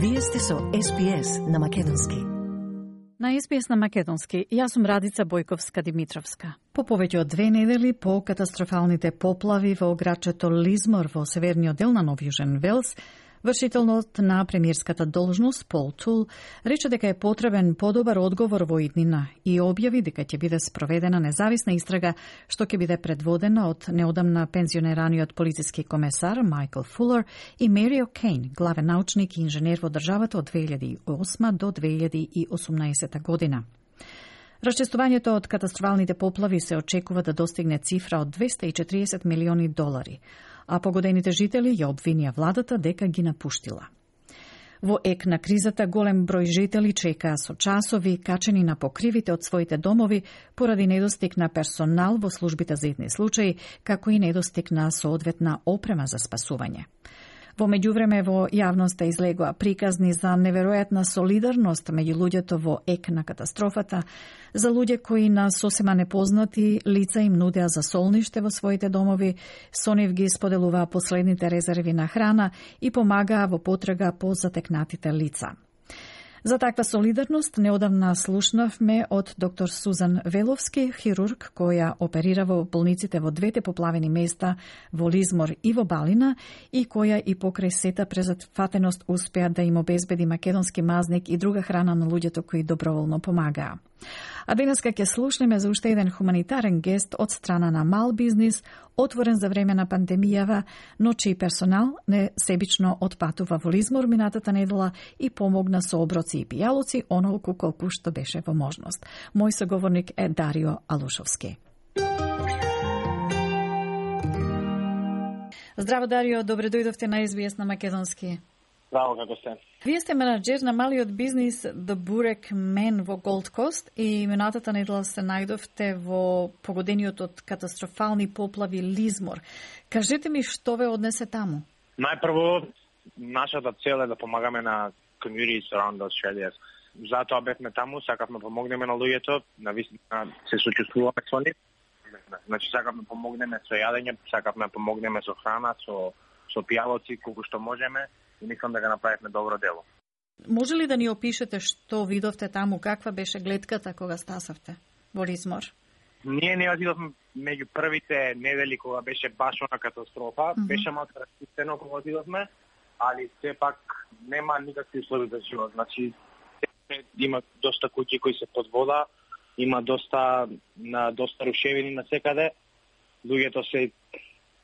Вие сте со СПС на Македонски. На СПС на Македонски, јас сум Радица Бојковска Димитровска. По повеќе од две недели по катастрофалните поплави во градчето Лизмор во северниот дел на Нов Јужен Велс, Вршителнот на премиерската должност Пол Тул рече дека е потребен подобар одговор во иднина и објави дека ќе биде спроведена независна истрага што ќе биде предводена од неодамна пензионераниот полициски комесар Майкл Фулер и Мерио Кейн, главен научник и инженер во државата од 2008 до 2018 година. Расчестувањето од катастрофалните поплави се очекува да достигне цифра од 240 милиони долари, а погодените жители ја обвинија владата дека ги напуштила. Во ек на кризата голем број жители чекаа со часови качени на покривите од своите домови поради недостиг на персонал во службите за итни случаи, како и недостиг на соодветна опрема за спасување. Во меѓувреме во јавноста излегоа приказни за неверојатна солидарност меѓу луѓето во ек на катастрофата, за луѓе кои на сосема непознати лица им нудеа за солниште во своите домови, со нив ги споделуваа последните резерви на храна и помагаа во потрага по затекнатите лица. За таква солидарност неодамна слушнавме од доктор Сузан Веловски, хирург која оперира во болниците во двете поплавени места во Лизмор и во Балина и која и покрај сета презатфатеност успеа да им обезбеди македонски мазник и друга храна на луѓето кои доброволно помагаа. А денеска ќе слушнеме за уште еден хуманитарен гест од страна на мал бизнис, отворен за време на пандемијава, но чиј персонал не себично отпатува во Лизмор минатата недела и помогна со оброци и пијалоци онолку колку што беше во можност. Мој соговорник е Дарио Алушовски. Здраво, Дарио, добре дојдовте на СБС на Македонски. Здраво, како сте? Вие сте менеджер на малиот бизнис The Burek Men во Gold Coast и минатата недела се најдовте во погодениот од катастрофални поплави Лизмор. Кажете ми што ве однесе таму? Најпрво, нашата цел е да помагаме на communities around Australia. Затоа бевме таму, сакавме помогнеме на луѓето, на вистина се сочувствуваме со нив. Значи сакавме помогнеме со јадење, сакавме помогнеме со храна, со со пијалоци колку што можеме и мислам да го направивме добро дело. Може ли да ни опишете што видовте таму, каква беше гледката кога стасавте во Лизмор? Ние не отидовме меѓу првите недели кога беше баш она катастрофа, mm -hmm. беше малку распустено кога отидовме, али сепак нема никакви услови за живот. Значи има доста куќи кои се под вода, има доста на доста рушевини на секаде. Луѓето се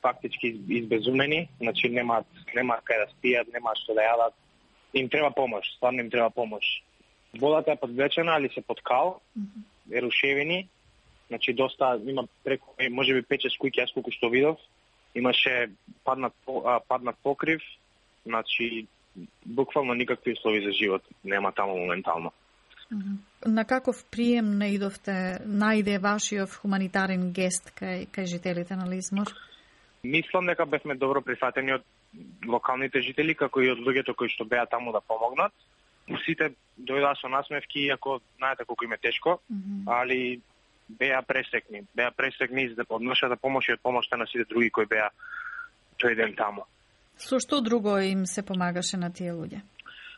фактички избезумени, значи немаат немаат кај да спијат, немаат што да јадат. Им треба помош, стварно им треба помош. Водата е подвлечена, али се под кал, е рушевини, значи доста има преку можеби 5-6 куќи јас колку што видов. Имаше паднат паднат покрив, значи буквално никакви услови за живот нема таму моментално. На каков прием наидовте, најде вашиот хуманитарен гест кај, кај жителите на Лизмор? Мислам дека бевме добро прифатени од локалните жители, како и од луѓето кои што беа таму да помогнат. Сите дојдоа со насмевки, иако знаете колку им е тешко, mm -hmm. али беа пресекни. Беа пресекни од нашата помош и од помошта на сите други кои беа тој ден таму. Со што друго им се помагаше на тие луѓе?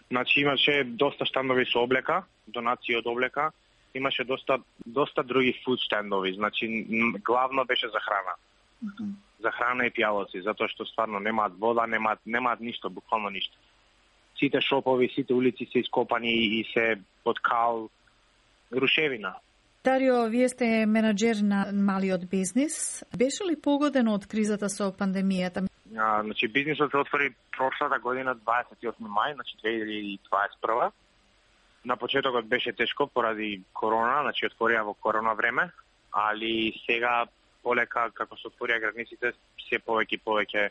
Значи имаше доста штандови со облека, донации од облека, имаше доста доста други фуд штендови, значи главно беше за храна. Mm -hmm за храна и пијалоци, затоа што стварно немаат вода, немаат немаат ништо, буквално ништо. Сите шопови, сите улици се ископани и се под кал рушевина. Дарио, вие сте менеджер на малиот бизнис. Беше ли погодено од кризата со пандемијата? А, значи, бизнисот се отвори прошлата година, 28 мај, значи 2021. На почетокот беше тешко поради корона, значи отворија во корона време, али сега полека како се отворија границите, се повеќе и повеќе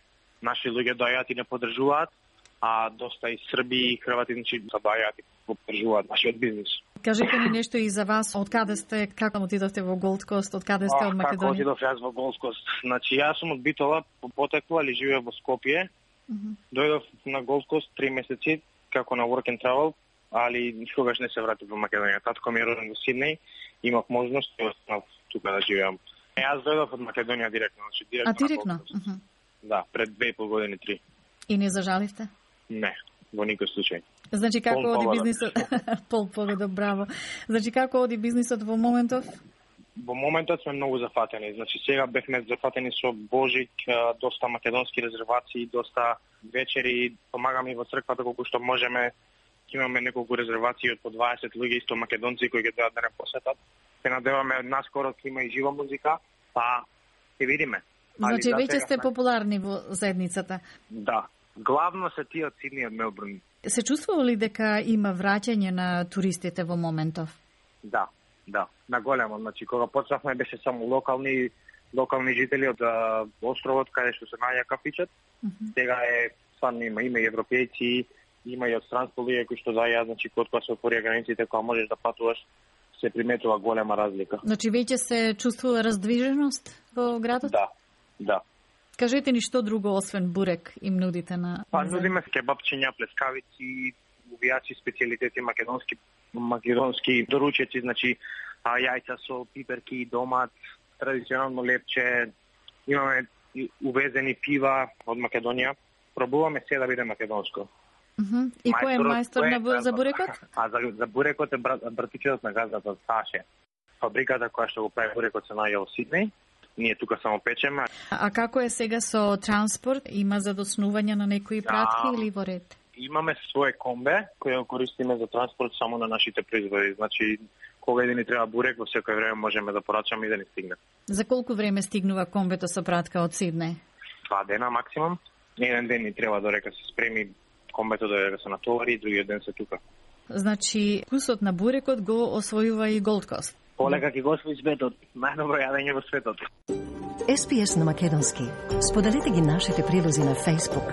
наши луѓе доаѓаат и не поддржуваат, а доста и срби и хрвати значи доаѓаат и поддржуваат нашиот бизнис. Кажете ни нешто и за вас, од каде сте, како отидовте во Голд Кост, од каде сте од Македонија? Како отидов јас во Голд Кост? Значи јас сум од Битола, по потекло, али живеев во Скопје. Mm -hmm. Дојдов на Голд Кост три месеци како на work and travel, али никогаш не се вратив во Македонија. Татко ми е роден во Сиднеј, имав можност и останав тука да живеам. Јас дојдов од Македонија директно, значи директно. А директно? Uh -huh. Да, пред две и пол години, три. И не зажаливте? Не, во никој случај. Значи како Пол оди бизнисот? Пол погода, браво. Значи како оди бизнисот во моментов? Во моментот сме многу зафатени. Значи сега бевме зафатени со Божик, доста македонски резервации, доста вечери, помагаме и во црквата колку што можеме. Имаме неколку резервации од по 20 луѓе исто македонци кои ќе дојдат да не посетат. Се надеваме наскоро ќе има и жива музика, па ќе видиме. Значи за веќе сега сте популарни во заедницата. Да. Главно се тие од Сидни и од Мелбурн. Се чувствува ли дека има враќање на туристите во моментов? Да, да, на големо. Значи, кога почнавме беше само локални локални жители од а, островот каде што се наоѓа кафичот. Сега е стварно има има и европејци, има и од странство луѓе кои што заја, значи код кога се отворија границите, кога можеш да патуваш, се приметува голема разлика. Значи веќе се чувствува раздвиженост во градот? Да, да. Кажете ни што друго освен бурек им нудите на Па нудиме кебапчиња, плескавици, увијачи, специјалитети македонски македонски доручеци, значи а, јајца со пиперки, домат, традиционално лепче, имаме увезени пива од Македонија. Пробуваме се да биде македонско. Мгм. И кој е мајстор на за бурекот? А за, за бурекот е брат, братичето на газдата Саше. Фабриката која што го прави бурекот се наоѓа во Сиднеј. Ние тука само печеме. А како е сега со транспорт? Има задоснување на некои Да. пратки или во ред? Имаме свое комбе кој го користиме за транспорт само на нашите производи. Значи, кога и да ни треба бурек, во секој време можеме да порачаме и да ни стигне. За колку време стигнува комбето со пратка од Сиднеј? Два дена максимум. Еден ден ни треба дорека се спреми комбето додека се натовари и другиот ден се тука. Значи, вкусот на бурекот го освојува и Gold Coast. Полека ќе го освои светот. Најдобро јадење во светот. SPS на Македонски. Споделете ги нашите прилози на Facebook,